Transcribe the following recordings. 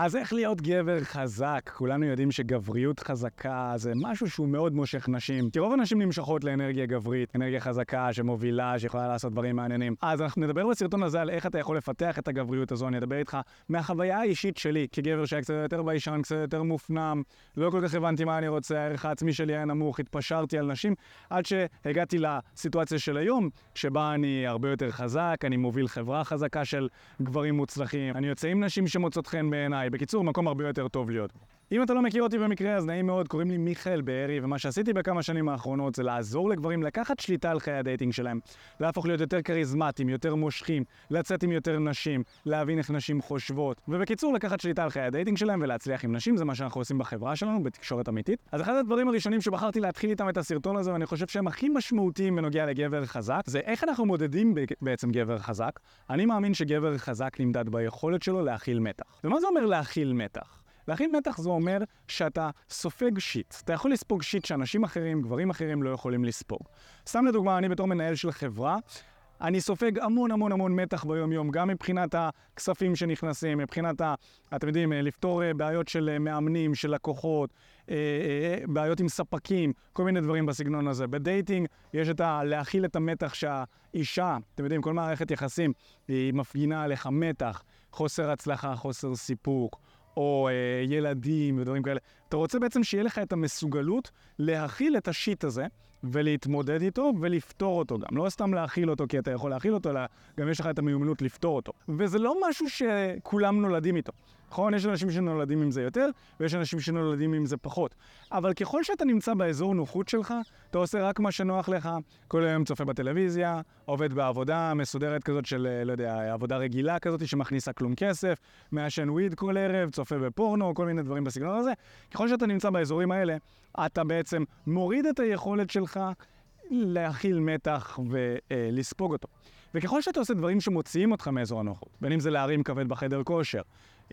אז איך להיות גבר חזק? כולנו יודעים שגבריות חזקה זה משהו שהוא מאוד מושך נשים. כי רוב הנשים נמשכות לאנרגיה גברית, אנרגיה חזקה שמובילה, שיכולה לעשות דברים מעניינים. אז אנחנו נדבר בסרטון הזה על איך אתה יכול לפתח את הגבריות הזו, אני אדבר איתך מהחוויה האישית שלי, כגבר שהיה קצת יותר ביישן, קצת יותר מופנם, לא כל כך הבנתי מה אני רוצה, הערך העצמי שלי היה נמוך, התפשרתי על נשים, עד שהגעתי לסיטואציה של היום, שבה אני הרבה יותר חזק, אני מוביל חברה חזקה של גברים מוצלחים, אני יוצא עם נשים שמוצאות חן בעיניי. בקיצור, מקום הרבה יותר טוב להיות. אם אתה לא מכיר אותי במקרה, אז נעים מאוד, קוראים לי מיכאל בארי, ומה שעשיתי בכמה שנים האחרונות זה לעזור לגברים לקחת שליטה על חיי ה dating שלהם, להפוך להיות יותר כריזמטיים, יותר מושכים, לצאת עם יותר נשים, להבין איך נשים חושבות, ובקיצור, לקחת שליטה על חיי ה dating שלהם ולהצליח עם נשים, זה מה שאנחנו עושים בחברה שלנו, בתקשורת אמיתית. אז אחד הדברים הראשונים שבחרתי להתחיל איתם את הסרטון הזה, ואני חושב שהם הכי משמעותיים בנוגע לגבר חזק, זה איך אנחנו מודדים בעצם גבר חזק. אני מאמין שגבר חזק נמדד ביכולת שלו להכיל מתח. ומה זה אומר להכיל מתח? להכיל מתח זה אומר שאתה סופג shit. אתה יכול לספוג shit שאנשים אחרים, גברים אחרים לא יכולים לספוג. סתם לדוגמה, אני בתור מנהל של חברה, אני סופג המון המון המון מתח ביום-יום, גם מבחינת הכספים שנכנסים, מבחינת, ה, אתם יודעים, לפתור אה, בעיות של אה, מאמנים, של לקוחות, אה, בעיות עם ספקים, כל מיני דברים בסגנון הזה. ב dating יש את ה... להכיל את המתח שהאישה, אתם יודעים, כל מערכת יחסים, היא מפגינה עליך מתח, חוסר הצלחה, חוסר סיפוק. או אה, ילדים ודברים כאלה. אתה רוצה בעצם שיהיה לך את המסוגלות להכיל את השיט הזה ולהתמודד איתו ולפתור אותו גם. לא סתם להכיל אותו כי אתה יכול להכיל אותו, אלא גם יש לך את המיומנות לפתור אותו. וזה לא משהו שכולם נולדים איתו. נכון? יש אנשים שנולדים עם זה יותר, ויש אנשים שנולדים עם זה פחות. אבל ככל שאתה נמצא באזור נוחות שלך, אתה עושה רק מה שנוח לך, כל היום צופה בטלוויזיה, עובד בעבודה מסודרת כזאת של, לא יודע, עבודה רגילה כזאת שמכניסה כלום כסף, מעשן וויד כל ערב, צופה בפורנו, כל מיני דברים בסגנון הזה. ככל שאתה נמצא באזורים האלה, אתה בעצם מוריד את היכולת שלך להכיל מתח ולספוג אותו. וככל שאתה עושה דברים שמוציאים אותך מאזור הנוחות, בין אם זה להרים כבד בחדר כושר,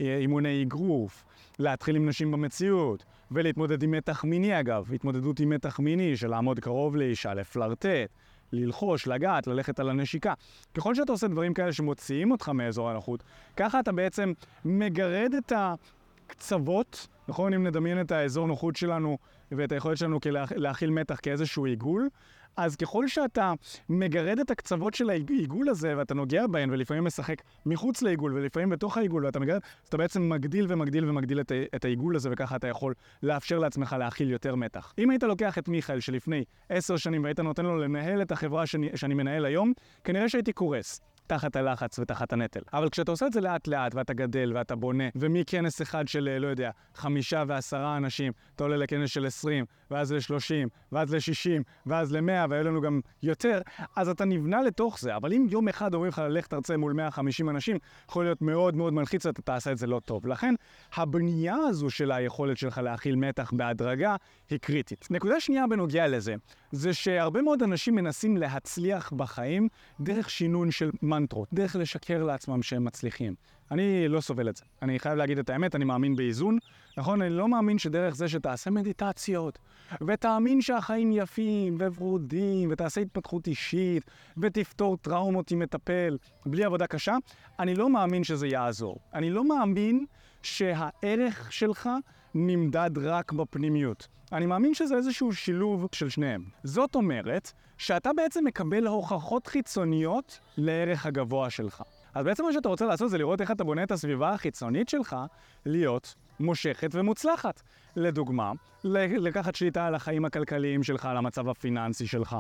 אה, אימוני אגרוף, להתחיל עם נשים במציאות, ולהתמודד עם מתח מיני אגב, התמודדות עם מתח מיני של לעמוד קרוב לאישה, לפלרטט, ללחוש, לגעת, ללכת על הנשיקה. ככל שאתה עושה דברים כאלה שמוציאים אותך מאזור הנוחות, ככה אתה בעצם מגרד את הקצוות, נכון? אם נדמיין את האזור נוחות שלנו ואת היכולת שלנו להכיל מתח כאיזשהו עיגול, אז ככל שאתה מגרד את הקצוות של העיגול הזה ואתה נוגע בהן ולפעמים משחק מחוץ לעיגול ולפעמים בתוך העיגול ואתה מגרד, אז אתה בעצם מגדיל ומגדיל ומגדיל את, את העיגול הזה וככה אתה יכול לאפשר לעצמך להכיל יותר מתח. אם היית לוקח את מיכאל שלפני עשר שנים והיית נותן לו לנהל את החברה שאני, שאני מנהל היום, כנראה שהייתי קורס. תחת הלחץ ותחת הנטל. אבל כשאתה עושה את זה לאט לאט ואתה גדל ואתה בונה, ומכנס אחד של, לא יודע, חמישה ועשרה אנשים, אתה עולה לכנס של עשרים, ואז לשלושים, ואז לשישים, ואז למאה, והיו לנו גם יותר, אז אתה נבנה לתוך זה. אבל אם יום אחד אומרים לך ללכת תרצה מול 150 אנשים, יכול להיות מאוד מאוד מלחיץ ואתה תעשה את זה לא טוב. לכן, הבנייה הזו של היכולת שלך להכיל מתח בהדרגה היא קריטית. נקודה שנייה בנוגע לזה, זה שהרבה מאוד אנשים מנסים להצליח בחיים דרך שינון של מנטרות, דרך לשקר לעצמם שהם מצליחים. אני לא סובל את זה. אני חייב להגיד את האמת, אני מאמין באיזון. נכון, אני לא מאמין שדרך זה שתעשה מדיטציות, ותאמין שהחיים יפים וורודים, ותעשה התפתחות אישית, ותפתור טראומות עם מטפל, בלי עבודה קשה, אני לא מאמין שזה יעזור. אני לא מאמין שהערך שלך נמדד רק בפנימיות. אני מאמין שזה איזשהו שילוב של שניהם. זאת אומרת, שאתה בעצם מקבל הוכחות חיצוניות לערך הגבוה שלך. אז בעצם מה שאתה רוצה לעשות זה לראות איך אתה בונה את הסביבה החיצונית שלך להיות מושכת ומוצלחת. לדוגמה, לקחת שליטה על החיים הכלכליים שלך, על המצב הפיננסי שלך,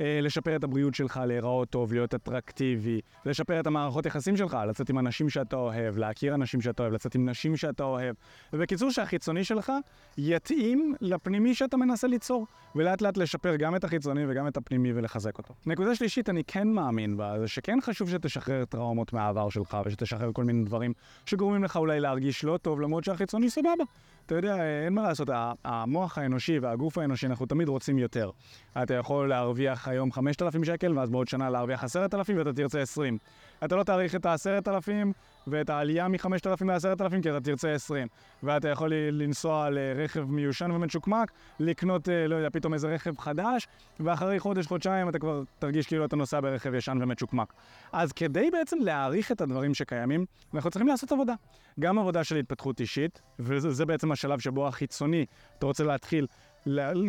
אה, לשפר את הבריאות שלך, להיראות טוב, להיות אטרקטיבי, לשפר את המערכות יחסים שלך, לצאת עם אנשים שאתה אוהב, להכיר אנשים שאתה אוהב, לצאת עם נשים שאתה אוהב. ובקיצור, שהחיצוני שלך יתאים לפנימי שאתה מנסה ליצור, ולאט לאט לשפר גם את החיצוני וגם את הפנימי ולחזק אותו. נקודה שלישית, אני כן מאמין בה, זה שכן חשוב שתשחרר טראומות מהעבר שלך, ושתשחרר כל מיני דברים שגורמים לך אולי להרגיש לא טוב, למרות שהחיצוני não disse nada. אתה יודע, אין מה לעשות, המוח האנושי והגוף האנושי, אנחנו תמיד רוצים יותר. אתה יכול להרוויח היום 5,000 שקל, ואז בעוד שנה להרוויח 10,000 ואתה תרצה 20. אתה לא תאריך את ה-10,000 ואת העלייה מ-5,000 ל-10,000 כי אתה תרצה 20. ואתה יכול לנסוע לרכב מיושן ומצ'וקמק, לקנות, אה, לא יודע, פתאום איזה רכב חדש, ואחרי חודש, חודשיים אתה כבר תרגיש כאילו אתה נוסע ברכב ישן ומצ'וקמק. אז כדי בעצם להעריך את הדברים שקיימים, אנחנו צריכים לעשות עבודה. גם עבודה של התפתחות אישית, וזה בעצם השלב שבו החיצוני, אתה רוצה להתחיל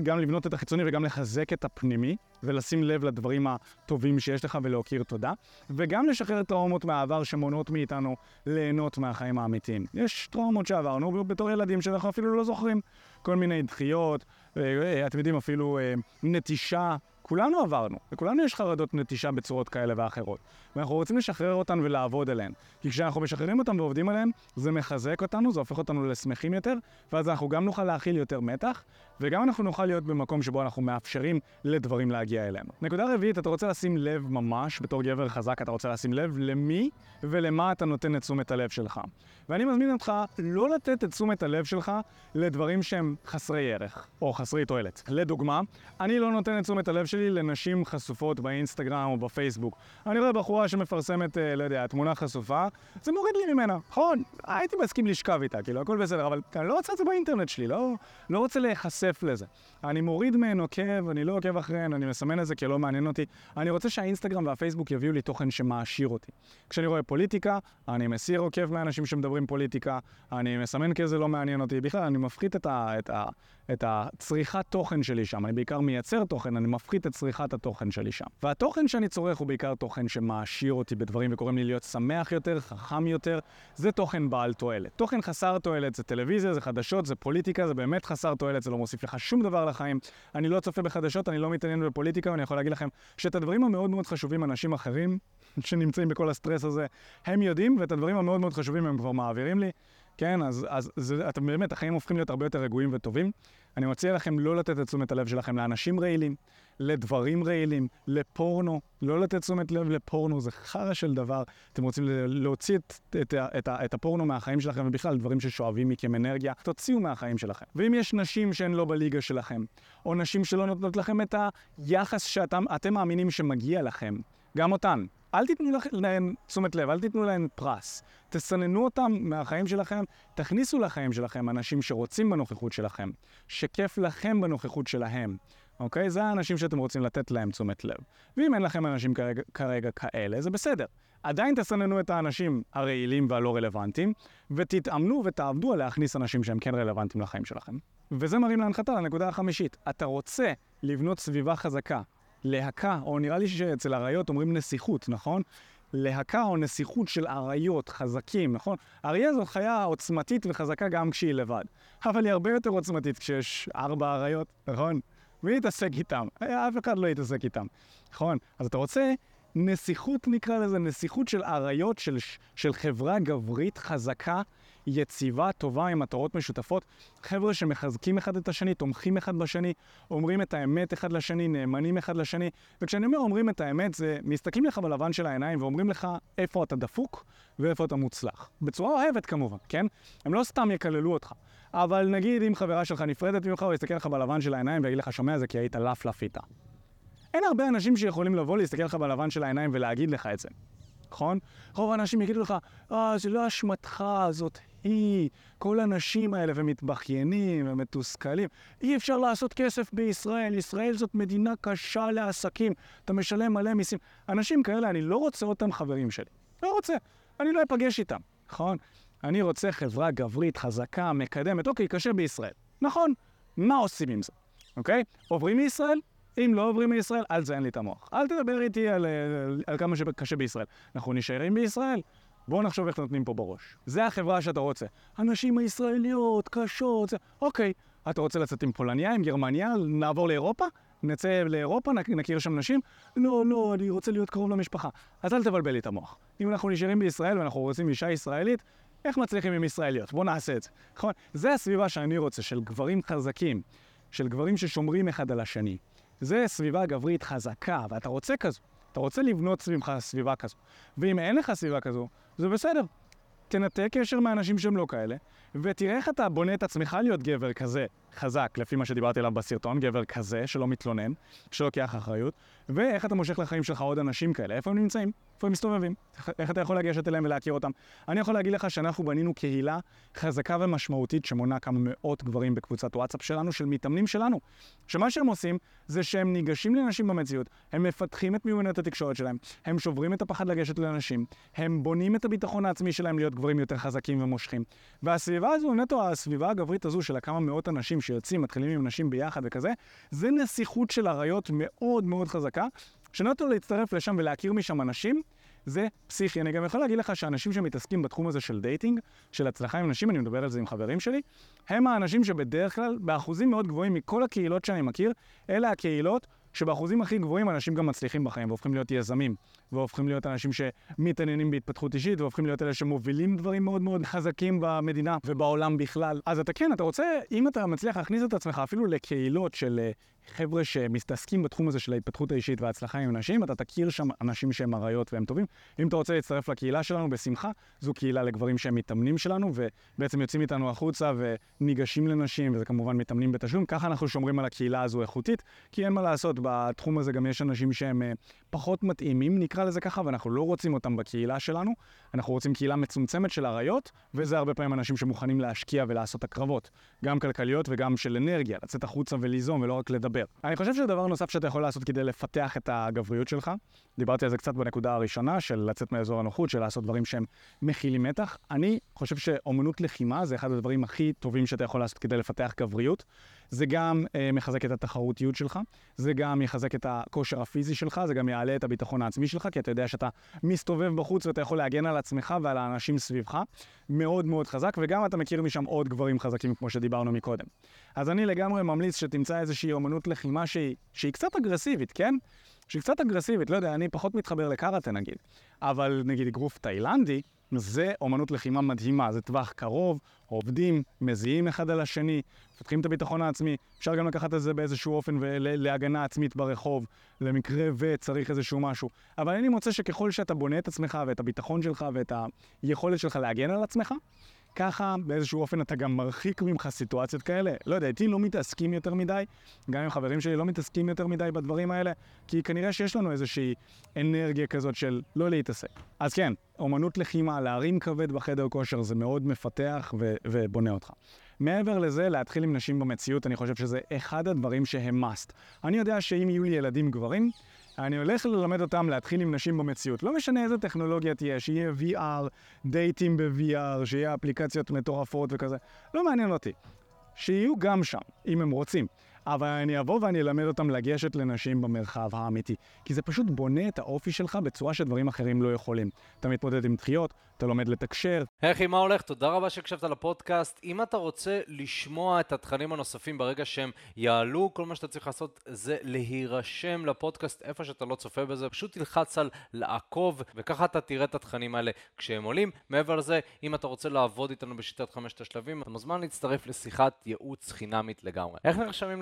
גם לבנות את החיצוני וגם לחזק את הפנימי, ולשים לב לדברים הטובים שיש לך ולהכיר תודה, וגם לשחרר טראומות מהעבר שמונעות מאיתנו ליהנות מהחיים האמיתיים. יש טראומות שעברנו בתור ילדים שאנחנו אפילו לא זוכרים. כל מיני דחיות, אה, אה, אתם יודעים, אפילו אה, נטישה כולנו עברנו, לכולנו יש חרדות נטישה בצורות כאלה ואחרות. ואנחנו רוצים לשחרר אותן ולעבוד עליהן. כי כשאנחנו משחררים אותן ועובדים עליהן, זה מחזק אותנו, זה הופך אותנו לשמחים יותר, ואז אנחנו גם נוכל להכיל יותר מתח, וגם אנחנו נוכל להיות במקום שבו אנחנו מאפשרים לדברים להגיע אלינו. נקודה רביעית, אתה רוצה לשים לב ממש, בתור גבר חזק אתה רוצה לשים לב למי ולמה אתה נותן את תשומת הלב שלך. ואני מזמין אותך לא לתת את תשומת הלב שלך לדברים שהם חסרי ערך, או חסרי תועלת. לדוגמה, אני לא נותן את תשומת הלב שלי לנשים חשופות באינסטגרם או בפייסבוק. אני רואה בחורה שמפרסמת, אה, לא יודע, תמונה חשופה, זה מוריד לי ממנה. נכון, הייתי מסכים לשכב איתה, כאילו, הכל בסדר, אבל אני לא רוצה את זה באינטרנט שלי, לא, לא רוצה להיחשף לזה. אני מוריד מהן עוקב, אני לא עוקב אחריהן, אני מסמן את זה כי לא מעניין אותי. אני רוצה שהאינסטגרם והפייסבוק יביאו לי תוכן שמעשיר אותי. כשאני רואה פוליטיקה, אני מסיר עוקב מאנשים שמדברים פוליטיקה, אני מסמן כי זה לא מעניין אותי. בכלל, אני מפחית את, ה, את, ה, את הצריכת תוכן שלי שם. אני בעיקר מייצר תוכן, אני מפחית את צריכת התוכן שלי שם. והתוכן שאני צורך הוא בעיקר תוכן שמעשיר אותי בדברים וגורם לי להיות שמח יותר, חכם יותר. זה תוכן בעל תועלת. תוכן חסר תועלת זה טלוויזיה, זה חדשות, זה פוליטיקה, זה באמת חסר תועלת, זה לא מוסיף לך שום דבר לחיים. אני לא צופה בחדשות, אני לא מתעניין בפוליטיקה, ואני יכול להגיד לכם שאת הדברים המאוד מאוד חשובים אנשים אחרים שנמצאים בכל הסטרס הזה, הם יודעים, ואת הדברים המאוד מאוד חשובים הם כבר מעבירים לי. כן, אז, אז זה, אתם באמת, החיים הופכים להיות הרבה יותר רגועים וטובים. אני מציע לכם לא לתת את תשומת הלב שלכם לאנשים רעילים, לדברים רעילים, לפורנו, לא לתת תשומת לב לפורנו, זה חרא של דבר. אתם רוצים להוציא את, את, את, את, הפורנו מהחיים שלכם, ובכלל דברים ששואבים מכם אנרגיה, תוציאו מהחיים שלכם. ואם יש נשים שהן לא בליגה שלכם, או נשים שלא נותנות לכם את היחס שאתם מאמינים שמגיע לכם, גם אותן, אל תיתנו להן תשומת לב, אל תיתנו להן פרס. תסננו אותם מהחיים שלכם, תכניסו לחיים שלכם אנשים שרוצים בנוכחות שלכם, שכיף לכם בנוכחות שלהם. אוקיי? זה האנשים שאתם רוצים לתת להם תשומת לב. ואם אין לכם אנשים כרגע, כרגע כאלה, זה בסדר. עדיין תסננו את האנשים הרעילים והלא רלוונטיים, ותתאמנו ותעבדו על להכניס אנשים שהם כן רלוונטיים לחיים שלכם. וזה מרים להנחתה לנקודה החמישית. אתה רוצה לבנות סביבה חזקה, להקה, או נראה לי שאצל אריות אומרים נסיכות, נכון? להקה או נסיכות של אריות חזקים, נכון? אריה זו חיה עוצמתית וחזקה גם כשהיא לבד. אבל היא הרבה יותר עוצמתית כשיש ארבע אריות, נכון? מי יתעסק איתם? אף אחד לא יתעסק איתם, נכון? אז אתה רוצה נסיכות נקרא לזה, נסיכות של אריות, של, של חברה גברית חזקה, יציבה, טובה, עם מטרות משותפות. חבר'ה שמחזקים אחד את השני, תומכים אחד בשני, אומרים את האמת אחד לשני, נאמנים אחד לשני. וכשאני אומר אומרים את האמת, זה מסתכלים לך בלבן של העיניים ואומרים לך איפה אתה דפוק ואיפה אתה מוצלח. בצורה אוהבת כמובן, כן? הם לא סתם יקללו אותך. אבל נגיד אם חברה שלך נפרדת ממך, הוא יסתכל לך בלבן של העיניים ויגיד לך, שומע זה כי היית לפלף איתה. אין הרבה אנשים שיכולים לבוא להסתכל לך בלבן של העיניים ולהגיד לך את זה, נכון? רוב האנשים יגידו לך, אה, זה לא אשמתך, זאת היא, כל הנשים האלה ומתבכיינים ומתוסכלים. אי אפשר לעשות כסף בישראל, ישראל זאת מדינה קשה לעסקים, אתה משלם מלא מיסים. אנשים כאלה, אני לא רוצה אותם חברים שלי. לא רוצה, אני לא אפגש איתם, נכון? אני רוצה חברה גברית, חזקה, מקדמת. אוקיי, קשה בישראל. נכון, מה עושים עם זה? אוקיי? עוברים מישראל? אם לא עוברים מישראל, אל תזיין לי את המוח. אל תדבר איתי על, על, על כמה שקשה בישראל. אנחנו נשארים בישראל? בואו נחשוב איך נותנים פה בראש. זה החברה שאתה רוצה. הנשים הישראליות, קשות, זה... אוקיי, אתה רוצה לצאת עם פולניה, עם גרמניה, נעבור לאירופה? נצא לאירופה, נכיר שם נשים? לא, לא, אני רוצה להיות קרוב למשפחה. אז אל תבלבל לי את המוח. אם אנחנו נשארים בישראל ואנחנו רוצים אישה ישראלית, איך מצליחים עם ישראליות? בואו נעשה את זה. נכון? זה הסביבה שאני רוצה, של גברים חזקים, של גברים ששומרים אחד על השני. זה סביבה גברית חזקה, ואתה רוצה כזו. אתה רוצה לבנות סביבך סביבה כזו. ואם אין לך סביבה כזו, זה בסדר. תנתק קשר מאנשים שהם לא כאלה, ותראה איך אתה בונה את עצמך להיות גבר כזה חזק, לפי מה שדיברתי עליו בסרטון, גבר כזה שלא מתלונן, שלוקח אחריות, ואיך אתה מושך לחיים שלך עוד אנשים כאלה, איפה הם נמצאים, איפה הם מסתובבים, איך אתה יכול לגשת אליהם ולהכיר אותם. אני יכול להגיד לך שאנחנו בנינו קהילה חזקה ומשמעותית שמונה כמה מאות גברים בקבוצת וואטסאפ שלנו, של מתאמנים שלנו, שמה שהם עושים זה שהם ניגשים לאנשים במציאות, הם מפתחים את מיומנות התקשורת שלהם, הם שוברים את הפחד לגשת לאנשים, הם בונים את הביטחון העצמי שלהם להיות גברים יותר חזקים ומושכים. והסביבה הזו, נטו הסביבה הגברית הזו של הכמה מאות אנשים שיוצאים, מתחילים עם נשים ביחד וכזה, זה נסיכות של אריות מאוד מאוד חזקה, שנטו להצטרף לשם ולהכיר משם אנשים, זה פסיכי. אני גם יכול להגיד לך שאנשים שמתעסקים בתחום הזה של dating, של הצלחה עם נשים, אני מדבר על זה עם חברים שלי, הם האנשים שבדרך כלל, באחוזים מאוד גבוהים מכל הקהילות שאני מכיר, אלה הקהילות שבאחוזים הכי גבוהים אנשים גם מצליחים בחיים והופכים להיות יזמים, והופכים להיות אנשים שמתעניינים בהתפתחות אישית, והופכים להיות אלה שמובילים דברים מאוד מאוד חזקים במדינה ובעולם בכלל. אז אתה כן, אתה רוצה, אם אתה מצליח להכניס את עצמך אפילו לקהילות של אה, חבר'ה שמתעסקים בתחום הזה של ההתפתחות האישית וההצלחה עם אנשים, אתה תכיר שם אנשים שהם אריות והם טובים. אם אתה רוצה להצטרף לקהילה שלנו, בשמחה, זו קהילה לגברים שהם מתאמנים שלנו, ובעצם יוצאים איתנו החוצה וניגשים לנשים, וזה כמובן מתאמנים בתשלום. ככה אנחנו שומרים על הקהילה הזו איכותית, כי אין מה לעשות, בתחום הזה גם יש אנשים שהם אה, פחות מתאימים, נקרא לזה ככה, ואנחנו לא רוצים אותם בקהילה שלנו. אנחנו רוצים קהילה מצומצמת של אריות, וזה הרבה פעמים אנשים שמוכנים להשקיע ולעשות הקרבות, גם כלכליות וגם של אנרגיה, לצאת החוצה וליזום ולא רק לדבר. אני חושב שדבר נוסף שאתה יכול לעשות כדי לפתח את הגבריות שלך, דיברתי על זה קצת בנקודה הראשונה, של לצאת מאזור הנוחות, של לעשות דברים שהם מכילים מתח. אני חושב שאומנות לחימה זה אחד הדברים הכי טובים שאתה יכול לעשות כדי לפתח גבריות. זה גם אה, מחזק את התחרותיות שלך, זה גם יחזק את הכושר הפיזי שלך, זה גם יעלה את הביטחון העצמי שלך, כי אתה יודע שאתה מסתובב בחוץ ואתה יכול להגן על עצמך ועל האנשים סביבך. מאוד מאוד חזק, וגם אתה מכיר משם עוד גברים חזקים, כמו שדיברנו מקודם. אז אני לגמרי ממליץ שתמצא איזושהי אומנות לחימה שהיא, שהיא קצת אגרסיבית, כן? שהיא קצת אגרסיבית, לא יודע, אני פחות מתחבר לקראטה נגיד, אבל נגיד אגרוף תאילנדי, זה אומנות לחימה מדהימה, זה טווח קרוב, עובדים, מזיעים אחד על השני, מפתחים את הביטחון העצמי, אפשר גם לקחת את זה באיזשהו אופן להגנה עצמית ברחוב, למקרה וצריך איזשהו משהו. אבל אני מוצא שככל שאתה בונה את עצמך ואת הביטחון שלך ואת היכולת שלך להגן על עצמך, ככה באיזשהו אופן אתה גם מרחיק ממך סיטואציות כאלה. לא יודע, איתי לא מתעסקים יותר מדי, גם עם חברים שלי לא מתעסקים יותר מדי בדברים האלה, כי כנראה שיש לנו איזושהי אנרגיה כזאת של לא להתעסק. אז כן, אומנות לחימה, להרים כבד בחדר כושר זה מאוד מפתח ו- ובונה אותך. מעבר לזה, להתחיל עם נשים במציאות, אני חושב שזה אחד הדברים שהם must. אני יודע שאם יהיו לי ילדים גברים, אני הולך ללמד אותם להתחיל עם נשים במציאות. לא משנה איזה טכנולוגיה תהיה, שיהיה VR, דייטים ב-VR, שיהיה אפליקציות מטורפות וכזה. לא מעניין אותי. שיהיו גם שם, אם הם רוצים. אבל אני אבוא ואני אלמד אותם לגשת לנשים במרחב האמיתי. כי זה פשוט בונה את האופי שלך בצורה שדברים אחרים לא יכולים. אתה מתמודד עם דחיות, אתה לומד לתקשר. היי אחי, מה הולך? תודה רבה שהקשבת לפודקאסט. אם אתה רוצה לשמוע את התכנים הנוספים ברגע שהם יעלו, כל מה שאתה צריך לעשות זה להירשם לפודקאסט איפה שאתה לא צופה בזה. פשוט תלחץ על לעקוב, וככה אתה תראה את התכנים האלה כשהם עולים. מעבר לזה, אם אתה רוצה לעבוד איתנו בשיטת חמשת השלבים, אתה מוזמן להצטרף לשיחת ייעוץ חינמית לגמרי. איך נרשמים